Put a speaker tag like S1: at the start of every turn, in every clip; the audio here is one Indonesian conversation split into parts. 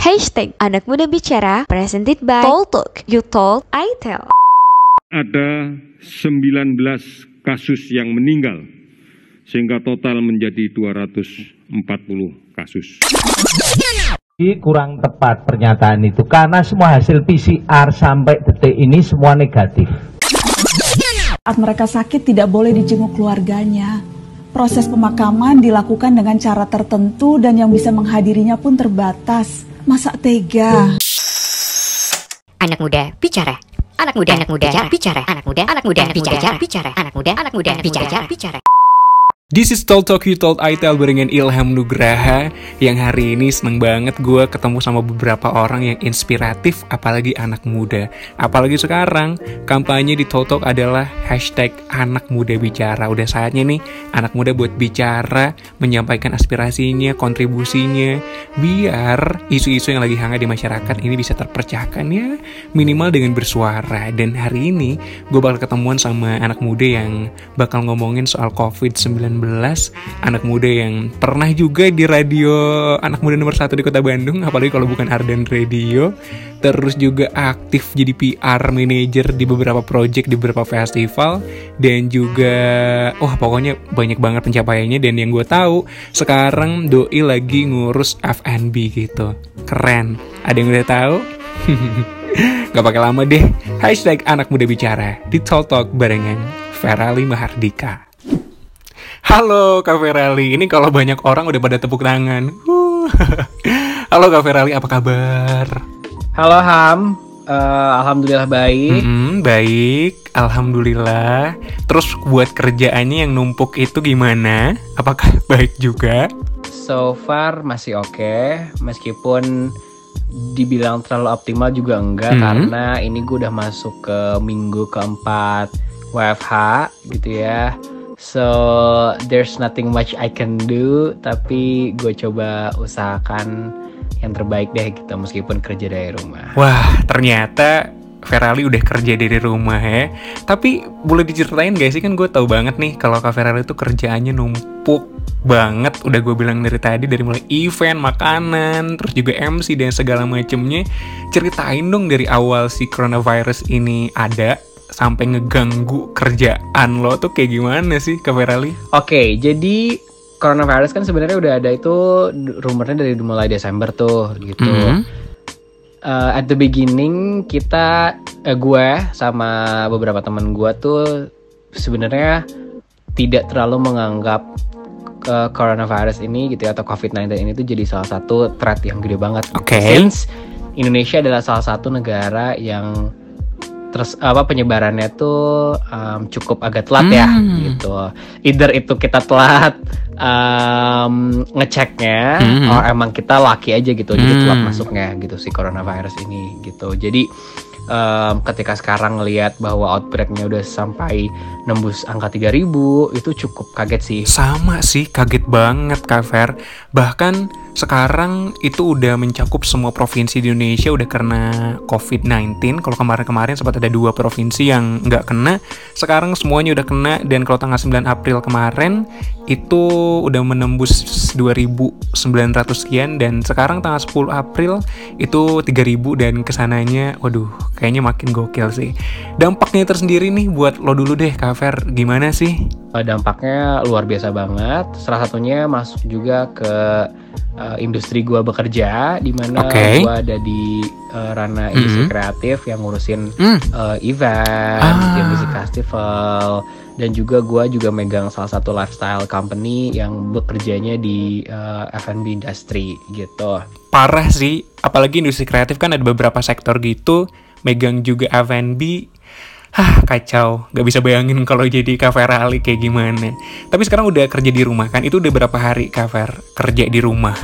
S1: Hashtag Anak Muda Bicara presented by Talk. You talk, I tell.
S2: Ada 19 kasus yang meninggal sehingga total menjadi 240 kasus.
S3: kurang tepat pernyataan itu karena semua hasil PCR sampai detik ini semua negatif.
S4: Saat mereka sakit tidak boleh dijenguk keluarganya. Proses pemakaman dilakukan dengan cara tertentu dan yang bisa menghadirinya pun terbatas. Masa tega?
S5: Anak muda bicara. Anak muda, anak muda bicara. Anak muda, anak muda bicara. Bicara. Anak muda, anak muda bicara. Bicara.
S6: This is Talk Talk You Told I Tell barengan Ilham Nugraha Yang hari ini seneng banget gue ketemu sama beberapa orang yang inspiratif Apalagi anak muda. Apalagi sekarang kampanye di Talk Talk adalah hashtag anak muda bicara. Udah saatnya nih anak muda buat bicara Menyampaikan aspirasinya, kontribusinya Biar isu-isu yang lagi hangat di masyarakat ini bisa terpecahkan ya Minimal dengan bersuara. Dan hari ini gue bakal ketemuan sama anak muda yang bakal ngomongin soal COVID-19 anak muda yang pernah juga di radio anak muda nomor satu di kota Bandung apalagi kalau bukan Arden Radio. Terus juga aktif jadi PR manager di beberapa project di beberapa festival. Dan juga wah pokoknya banyak banget pencapaiannya. Dan yang gue tahu sekarang doi lagi ngurus FNB gitu. Keren. Ada yang udah tahu? Gak pakai lama deh. Hashtag anak muda bicara Di Talk Talk barengan Ferali Mahardika Halo Kak Ferali, ini kalau banyak orang udah pada tepuk tangan. Halo Kak Ferali, apa kabar?
S7: Halo Ham, uh, alhamdulillah baik.
S6: Hmm, baik, alhamdulillah. Terus buat kerjaannya yang numpuk itu gimana? Apakah baik juga?
S7: So far masih oke, okay. meskipun dibilang terlalu optimal juga enggak hmm. karena ini gue udah masuk ke minggu keempat WFH gitu ya So there's nothing much I can do, tapi gue coba usahakan yang terbaik deh gitu, meskipun kerja dari rumah.
S6: Wah ternyata Ferrari udah kerja dari rumah ya. Tapi boleh diceritain gak sih kan gue tahu banget nih kalau Kak Ferrari itu kerjaannya numpuk banget. Udah gue bilang dari tadi dari mulai event, makanan, terus juga MC dan segala macemnya. Ceritain dong dari awal si coronavirus ini ada sampai ngeganggu kerjaan lo tuh kayak gimana sih ke Ferali?
S7: Oke, okay, jadi coronavirus kan sebenarnya udah ada itu rumornya dari mulai Desember tuh gitu. Mm -hmm. uh, at the beginning kita uh, gue sama beberapa teman gue tuh sebenarnya tidak terlalu menganggap uh, coronavirus ini gitu ya atau COVID-19 ini tuh jadi salah satu threat yang gede banget.
S6: Oke. Okay.
S7: Since Indonesia adalah salah satu negara yang terus apa penyebarannya tuh um, cukup agak telat ya, hmm. ya gitu. Either itu kita telat um, ngeceknya, hmm. atau emang kita laki aja gitu, hmm. jadi telat masuknya gitu si coronavirus ini gitu. Jadi um, ketika sekarang ngelihat bahwa outbreaknya udah sampai nembus angka 3000 itu cukup kaget sih.
S6: Sama sih, kaget banget Kak Fer. Bahkan sekarang itu udah mencakup semua provinsi di Indonesia udah kena COVID-19. Kalau kemarin-kemarin sempat ada dua provinsi yang nggak kena, sekarang semuanya udah kena dan kalau tanggal 9 April kemarin itu udah menembus 2.900 sekian dan sekarang tanggal 10 April itu 3.000 dan ke sananya waduh kayaknya makin gokil sih. Dampaknya tersendiri nih buat lo dulu deh Kak gimana sih?
S7: Eh, dampaknya luar biasa banget. Salah satunya masuk juga ke uh, industri gua bekerja di mana okay. gua ada di uh, ranah industri mm -hmm. kreatif yang ngurusin mm. uh, event, ah. music festival dan juga gue juga megang salah satu lifestyle company yang bekerjanya di uh, F&B industry gitu.
S6: Parah sih, apalagi industri kreatif kan ada beberapa sektor gitu, megang juga F&B. Hah, kacau. Gak bisa bayangin kalau jadi kafe rally kayak gimana. Tapi sekarang udah kerja di rumah kan? Itu udah berapa hari kafe kerja di rumah?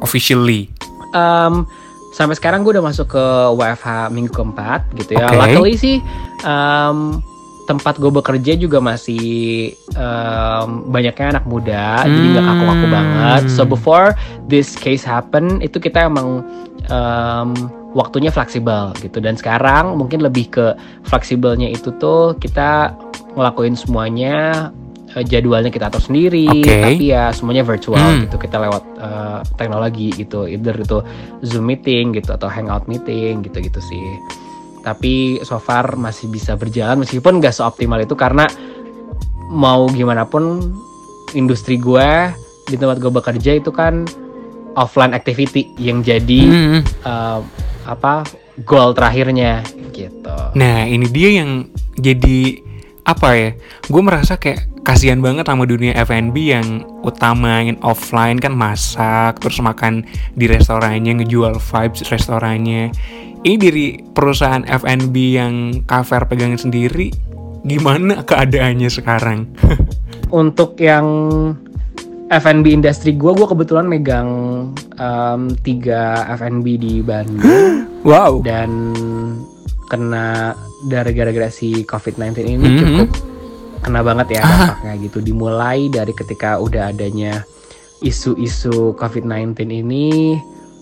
S6: Officially.
S7: Um, sampai sekarang gue udah masuk ke WFH minggu keempat gitu ya. Okay. Luckily sih um, tempat gue bekerja juga masih um, banyaknya anak muda hmm. jadi nggak kaku-kaku banget so before this case happen itu kita emang um, waktunya fleksibel gitu dan sekarang mungkin lebih ke fleksibelnya itu tuh kita ngelakuin semuanya eh, jadwalnya kita atur sendiri,
S6: Oke.
S7: tapi ya semuanya virtual
S6: Hmm.
S7: gitu. Kita lewat eh, teknologi gitu, either itu Zoom meeting gitu atau Hangout meeting gitu-gitu sih. Tapi so far masih bisa berjalan meskipun nggak seoptimal itu karena mau gimana pun industri gue di tempat gue bekerja itu kan offline activity yang jadi
S6: Hmm.
S7: eh, apa goal terakhirnya gitu.
S6: Nah, ini dia yang jadi apa ya? Gue merasa kayak kasihan banget sama dunia F&B yang utamain offline kan masak, terus makan di restorannya, ngejual vibes restorannya. Ini dari perusahaan F&B yang Kaver pegangin sendiri, gimana keadaannya sekarang?
S7: Untuk yang F&B industri gue, gue kebetulan megang em, tiga F&B di Bandung
S6: wow.
S7: dan kena dari gara-gara si COVID-19 ini
S6: Mhm.
S7: cukup kena banget ya
S6: Ah.
S7: dampaknya gitu. Dimulai dari ketika udah adanya isu-isu COVID-19 ini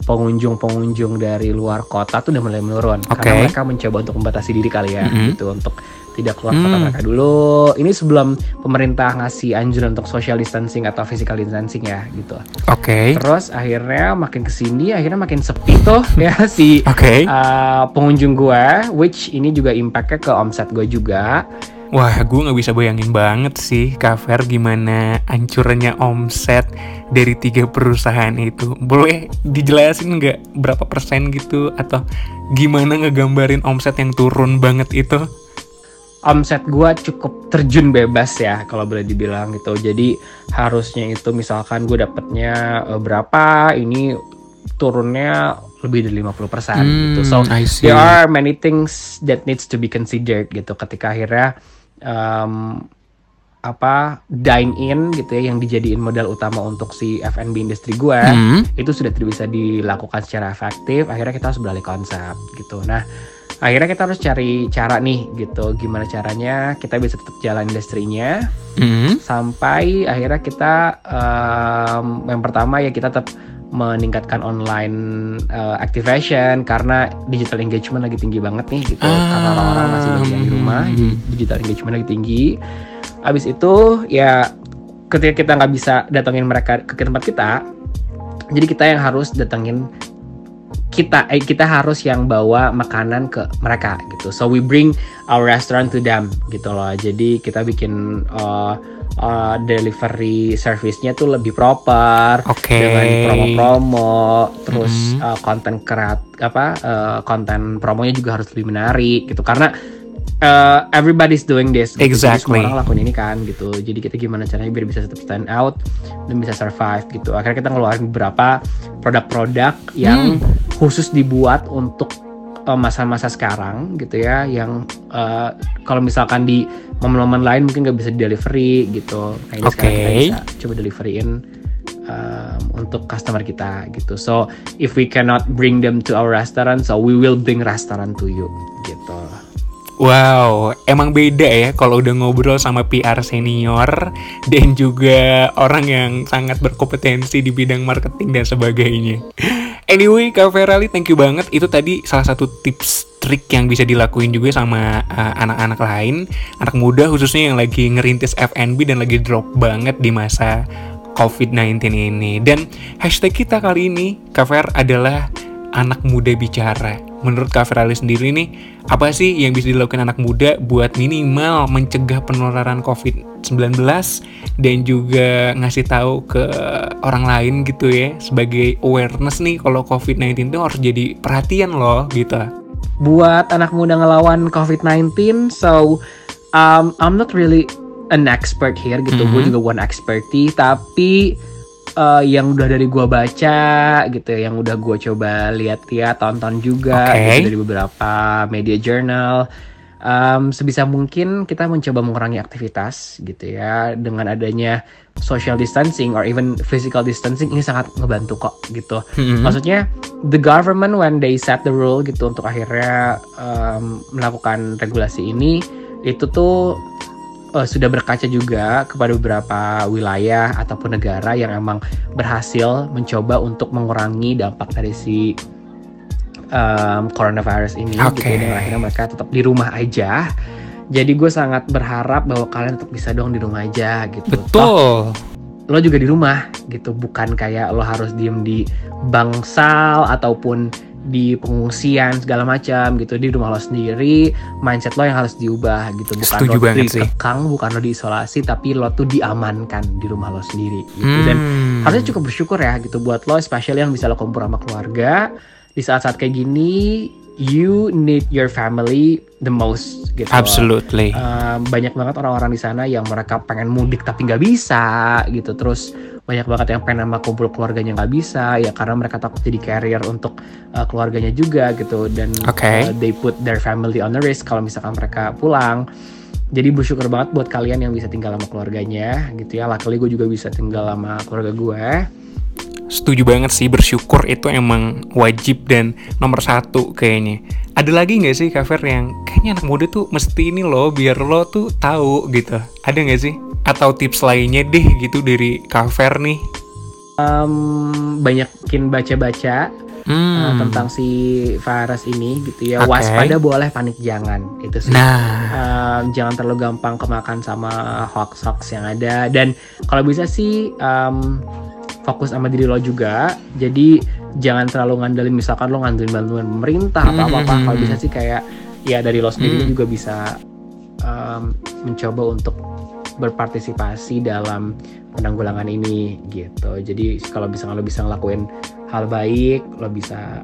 S7: pengunjung-pengunjung dari luar kota tuh udah mulai menurun
S6: Oke.
S7: karena mereka mencoba untuk membatasi diri kali ya
S6: Mhm.
S7: gitu untuk tidak keluar kota
S6: Hmm.
S7: mereka dulu. Ini sebelum pemerintah ngasih anjuran untuk social distancing atau physical distancing ya gitu.
S6: Oke.
S7: Terus akhirnya makin ke sini akhirnya makin sepi tuh ya si
S6: Oke.
S7: uh, pengunjung gue, which ini juga impactnya ke omset gue juga.
S6: Wah, gue nggak bisa bayangin banget sih, Kaver, gimana hancurnya omset dari tiga perusahaan itu. Boleh dijelasin nggak berapa persen gitu? Atau gimana ngegambarin omset yang turun banget itu?
S7: Omset gue cukup terjun bebas ya kalau boleh dibilang gitu. Jadi harusnya itu misalkan gue dapetnya uh, berapa, ini turunnya lebih dari 50% gitu. So
S6: I see.
S7: there are many things that needs to be considered gitu ketika akhirnya um, apa dine in gitu ya yang dijadiin modal utama untuk si F&B industri gue
S6: Hmm,
S7: itu sudah tidak bisa dilakukan secara efektif akhirnya kita harus beralih konsep gitu. Nah akhirnya kita harus cari cara nih gitu gimana caranya kita bisa tetap jalan industrinya
S6: hmm,
S7: sampai akhirnya kita em, yang pertama ya kita tetap meningkatkan online eh, activation karena digital engagement lagi tinggi banget nih gitu. Karena orang-orang masih banyak di rumah
S6: Ah.
S7: jadi digital engagement lagi tinggi habis itu ya ketika kita nggak bisa datengin mereka ke tempat kita jadi kita yang harus datengin kita eh, kita harus yang bawa makanan ke mereka gitu so we bring our restaurant to them gitu loh jadi kita bikin uh, uh, delivery service-nya tuh lebih proper
S6: Oke.
S7: dengan promo-promo terus
S6: Mhm.
S7: uh, konten kerat apa uh, konten promonya juga harus lebih menarik gitu karena uh, everybody's doing this. Gitu. Jadi
S6: Exactly.
S7: semua orang lakuin ini kan gitu. Jadi kita gimana caranya biar bisa tetap stand out dan bisa survive gitu. Akhirnya kita ngeluarin beberapa produk-produk yang
S6: Hmm.
S7: khusus dibuat untuk uh, masa-masa sekarang gitu ya. Yang uh, kalau misalkan di momen-momen lain mungkin nggak bisa di delivery gitu. Nah ini sekarang kita bisa coba deliveryin um, untuk customer kita gitu. So if we cannot bring them to our restaurant so we will bring restaurant to you gitu
S6: Wow, emang beda ya kalau udah ngobrol sama PR senior dan juga orang yang sangat berkompetensi di bidang marketing dan sebagainya. Anyway, Kak Ferali, thank you banget. Itu tadi salah satu tips trik yang bisa dilakuin juga sama uh, anak-anak lain, anak muda khususnya yang lagi ngerintis F&B dan lagi drop banget di masa COVID-19 ini. Dan hashtag kita kali ini, Kak Fer, adalah anak muda bicara. Menurut Kak Ferali sendiri nih, apa sih yang bisa dilakukan anak muda buat minimal mencegah penularan COVID-19 dan juga ngasih tahu ke orang lain gitu ya sebagai awareness nih kalau COVID-19 itu harus jadi perhatian loh gitu.
S7: buat anak muda ngelawan COVID-19 so um, I'm not really an expert here gitu gue
S6: Mhm.
S7: juga bukan experty tapi uh, yang udah dari gua baca gitu ya, yang udah gua coba lihat-lihat tonton juga
S6: Oke.
S7: gitu, dari beberapa media journal um, sebisa mungkin kita mencoba mengurangi aktivitas gitu ya dengan adanya social distancing or even physical distancing ini sangat ngebantu kok gitu
S6: Mhm.
S7: maksudnya the government when they set the rule gitu untuk akhirnya um, melakukan regulasi ini itu tuh uh, sudah berkaca juga kepada beberapa wilayah ataupun negara yang emang berhasil mencoba untuk mengurangi dampak dari si um, coronavirus ini gitu
S6: Oke.
S7: ya, dan akhirnya mereka tetap di rumah aja Jadi gue sangat berharap bahwa kalian tetap bisa dong di rumah aja gitu. Toh,
S6: Betul.
S7: lo juga di rumah gitu, bukan kayak lo harus diem di bangsal ataupun di pengungsian segala macam gitu. Di rumah lo sendiri mindset lo yang harus diubah gitu. Bukan
S6: Setuju
S7: lo dikekang bukan lo diisolasi tapi lo tuh diamankan di rumah lo sendiri gitu. Dan
S6: Hmm.
S7: harusnya cukup bersyukur ya gitu buat lo especially yang bisa lo kumpul sama keluarga. Di saat-saat kayak gini you need your family the most gitu.
S6: Absolutely.
S7: Um, banyak banget orang-orang di sana yang mereka pengen mudik tapi nggak bisa gitu. Terus banyak banget yang pengen sama kumpul keluarganya nggak bisa ya karena mereka takut jadi carrier untuk uh, keluarganya juga gitu dan
S6: Oke.
S7: uh, they put their family on the risk kalau misalkan mereka pulang jadi bersyukur banget buat kalian yang bisa tinggal sama keluarganya gitu ya luckily gue juga bisa tinggal sama keluarga gue
S6: Setuju banget sih bersyukur itu emang wajib dan nomor satu kayaknya. Ada lagi nggak sih cover yang kayaknya anak muda tuh mesti ini loh biar lo tuh tahu gitu. Ada nggak sih? Atau tips lainnya deh gitu dari cover nih?
S7: um, banyakin baca-baca uh,
S6: Hmm.
S7: tentang si virus ini gitu ya
S6: Oke.
S7: waspada boleh panik jangan itu sih
S6: Nah,
S7: Um, jangan terlalu gampang kemakan sama hoax-hoax yang ada dan kalau bisa sih um, fokus sama diri lo juga jadi jangan terlalu ngandelin misalkan lo ngandelin bantuan pemerintah
S6: Hmm,
S7: apa apa
S6: hmm,
S7: kalau bisa sih kayak ya dari lo sendiri
S6: Hmm.
S7: juga bisa um, mencoba untuk berpartisipasi dalam penanggulangan ini gitu. Jadi kalau bisa lo bisa ngelakuin hal baik lo bisa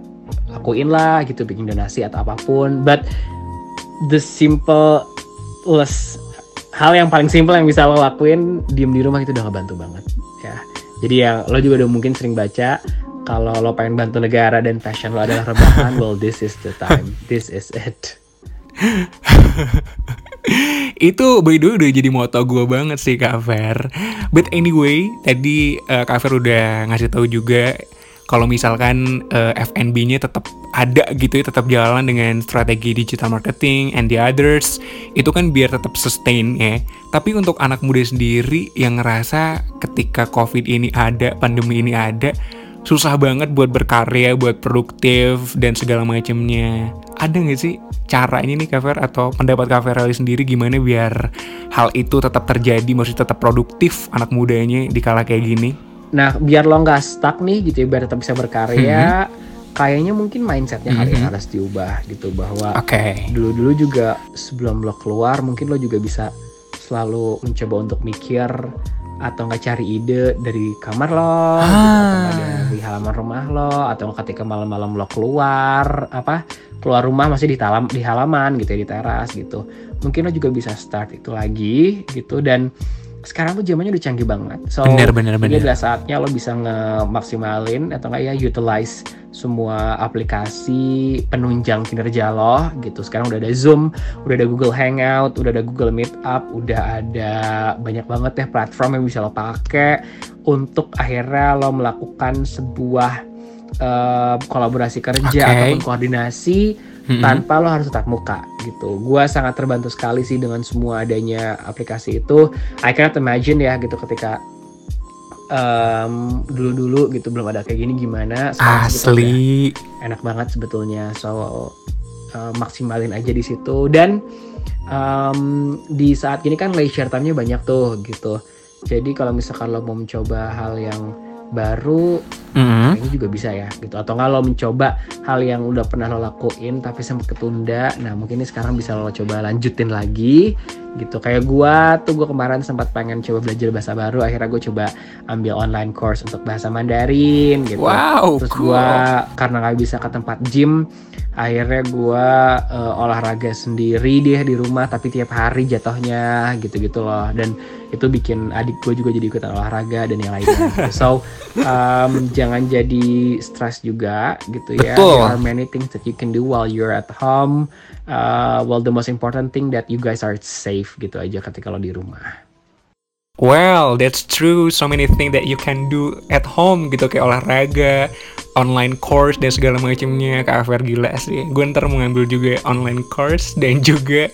S7: lakuin lah gitu bikin donasi atau apa pun. But the simplest hal yang paling simple yang bisa lo lakuin diem di rumah itu udah ngebantu banget ya. Jadi ya lo juga udah mungkin sering baca kalau lo pengen bantu negara dan passion lo adalah rebahan well this is the time. This is it
S6: itu by the way udah jadi moto gue banget sih Kak. But anyway, tadi eh, Kak udah ngasih tahu juga kalau misalkan eh, FNB-nya tetap ada gitu ya, tetap jalan dengan strategi digital marketing and the others, itu kan biar tetap sustain ya. Tapi untuk anak muda sendiri yang ngerasa ketika COVID ini ada, pandemi ini ada, susah banget buat berkarya, buat produktif dan segala macamnya. Ada nggak sih cara ini nih cover atau pendapat cover sendiri gimana biar hal itu tetap terjadi, maksudnya tetap produktif anak mudanya di kala kayak gini?
S7: nah biar lo nggak stuck nih gitu ya biar tetap bisa berkarya kayaknya mungkin mindsetnya kali yang harus diubah gitu bahwa
S6: Oke.
S7: dulu-dulu juga sebelum lo keluar mungkin lo juga bisa selalu mencoba untuk mikir atau nggak cari ide dari kamar lo gitu, atau
S6: Ah.
S7: dari halaman rumah lo atau ketika malam-malam lo keluar apa keluar rumah masih di talam di halaman gitu ya di teras gitu mungkin lo juga bisa start itu lagi gitu dan sekarang tuh zamannya udah canggih banget so
S6: Bener bener
S7: ini
S6: bener.
S7: adalah saatnya lo bisa ngemaksimalin atau enggak ya utilize semua aplikasi penunjang kinerja lo gitu. Sekarang udah ada Zoom, udah ada Google Hangout, udah ada Google Meetup, udah ada banyak banget ya platform yang bisa lo pakai untuk akhirnya lo melakukan sebuah eh, kolaborasi kerja
S6: Oke.
S7: ataupun koordinasi Tanpa lo harus tatap muka gitu. Gua sangat terbantu sekali sih dengan semua adanya aplikasi itu. I cannot imagine ya gitu ketika em, dulu-dulu gitu belum ada kayak gini gimana. Udah
S6: Asli.
S7: enak banget sebetulnya. So eh, maksimalin aja di situ dan em, di saat ini kan leisure time-nya banyak tuh gitu. Jadi kalau misalkan lo mau mencoba hal yang baru
S6: Mm-mm.
S7: ini juga bisa ya gitu atau nggak lo mencoba hal yang udah pernah lo lakuin tapi sempat ketunda nah mungkin ini sekarang bisa lo coba lanjutin lagi gitu kayak gua tuh gua kemarin sempat pengen coba belajar bahasa baru akhirnya gue coba ambil online course untuk bahasa Mandarin gitu
S6: Wow,
S7: terus
S6: cool.
S7: gua karena nggak bisa ke tempat gym akhirnya gua eh, olahraga sendiri deh di rumah tapi tiap hari jatuhnya gitu-gitu loh dan itu bikin adik gue juga jadi ikutan olahraga dan yang lainnya gitu. so um, jangan jadi stres juga gitu ya
S6: Betul.
S7: there are many things that you can do while you're at home uh, well the most important thing that you guys are safe gitu aja ketika lo di rumah
S6: Well, that's true. So many things that you can do at home gitu kayak olahraga, online course dan segala macamnya. Afer gila sih. Gue ntar mau ngambil juga online course dan juga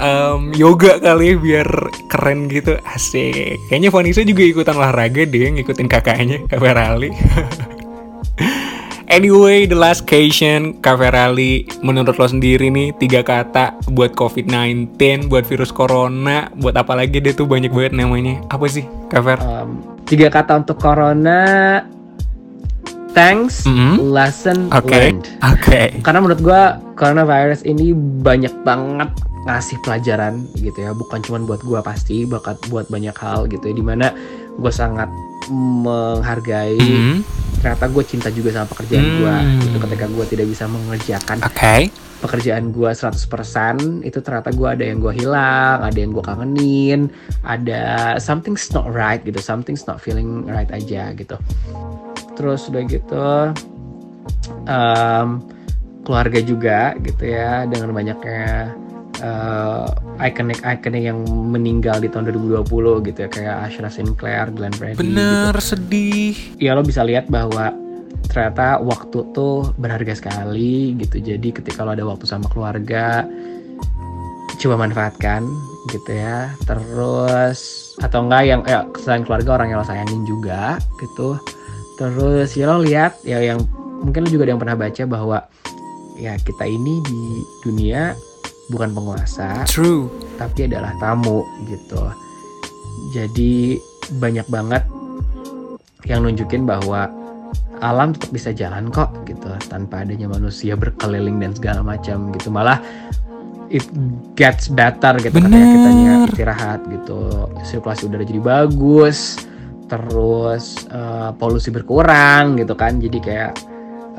S6: em, yoga kali ya, biar keren gitu. Asik. Kayaknya Vanessa juga ikutan olahraga deh, ngikutin kakaknya Kak Ali. Anyway, the last question, Kak menurut lo sendiri nih, tiga kata buat COVID-19, buat virus corona, buat apa lagi deh tuh banyak banget namanya. Apa sih, Kak?
S7: Um, tiga kata untuk corona thanks
S6: Mhm.
S7: lesson
S6: Oke,
S7: learned
S6: oke.
S7: karena menurut gua coronavirus ini banyak banget ngasih pelajaran gitu ya bukan cuma buat gua pasti bakat buat banyak hal gitu ya di mana gue sangat menghargai
S6: Mhm.
S7: ternyata gue cinta juga sama pekerjaan gua
S6: Hmm.
S7: gitu ketika gue tidak bisa mengerjakan
S6: Oke.
S7: pekerjaan gua 100% itu ternyata gua ada yang gua hilang, ada yang gua kangenin, ada something's not right gitu, something's not feeling right aja gitu. Terus udah gitu em, keluarga juga gitu ya dengan banyaknya eh, ikonik-ikonik yang meninggal di tahun 2020 gitu ya kayak Ashra Sinclair, Glenn Fredly gitu.
S6: Bener, sedih.
S7: ya lo bisa lihat bahwa ternyata waktu tuh berharga sekali gitu. Jadi ketika lo ada waktu sama keluarga coba manfaatkan gitu ya. Terus atau enggak yang ya selain keluarga orang yang lo sayangin juga gitu terus ya lo lihat ya yang mungkin lo juga ada yang pernah baca bahwa ya kita ini di dunia bukan penguasa
S6: True.
S7: tapi adalah tamu gitu. Jadi banyak banget yang nunjukin bahwa alam tetap bisa jalan kok gitu tanpa adanya manusia berkeliling dan segala macam gitu malah it gets better gitu
S6: Bener.
S7: kitanya istirahat gitu sirkulasi udara jadi bagus terus eh, polusi berkurang gitu kan jadi kayak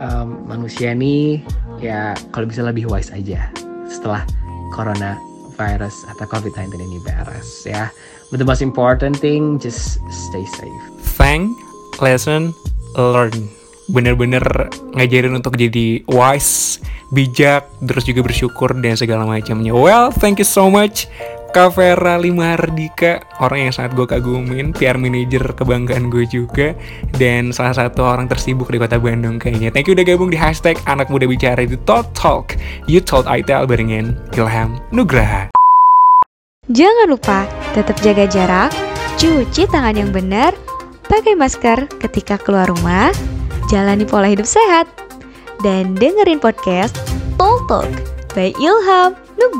S7: em, manusia nih ya kalau bisa lebih wise aja setelah corona virus atau covid-19 ini beres ya but the most important thing just stay safe
S6: Thank, lesson, learn. Bener-bener ngajarin untuk jadi wise, bijak, terus juga bersyukur dan segala macamnya. Well, thank you so much. Kak Vera Limardika, orang yang sangat gue kagumin, PR manager kebanggaan gue juga, dan salah satu orang tersibuk di kota Bandung kayaknya. Thank you udah gabung di hashtag Anak Muda Bicara di Talk Talk, You Told ITL barengan Ilham Nugraha.
S1: Jangan lupa tetap jaga jarak, cuci tangan yang benar, pakai masker ketika keluar rumah, jalani pola hidup sehat, dan dengerin podcast Talk Talk by Ilham Nugraha.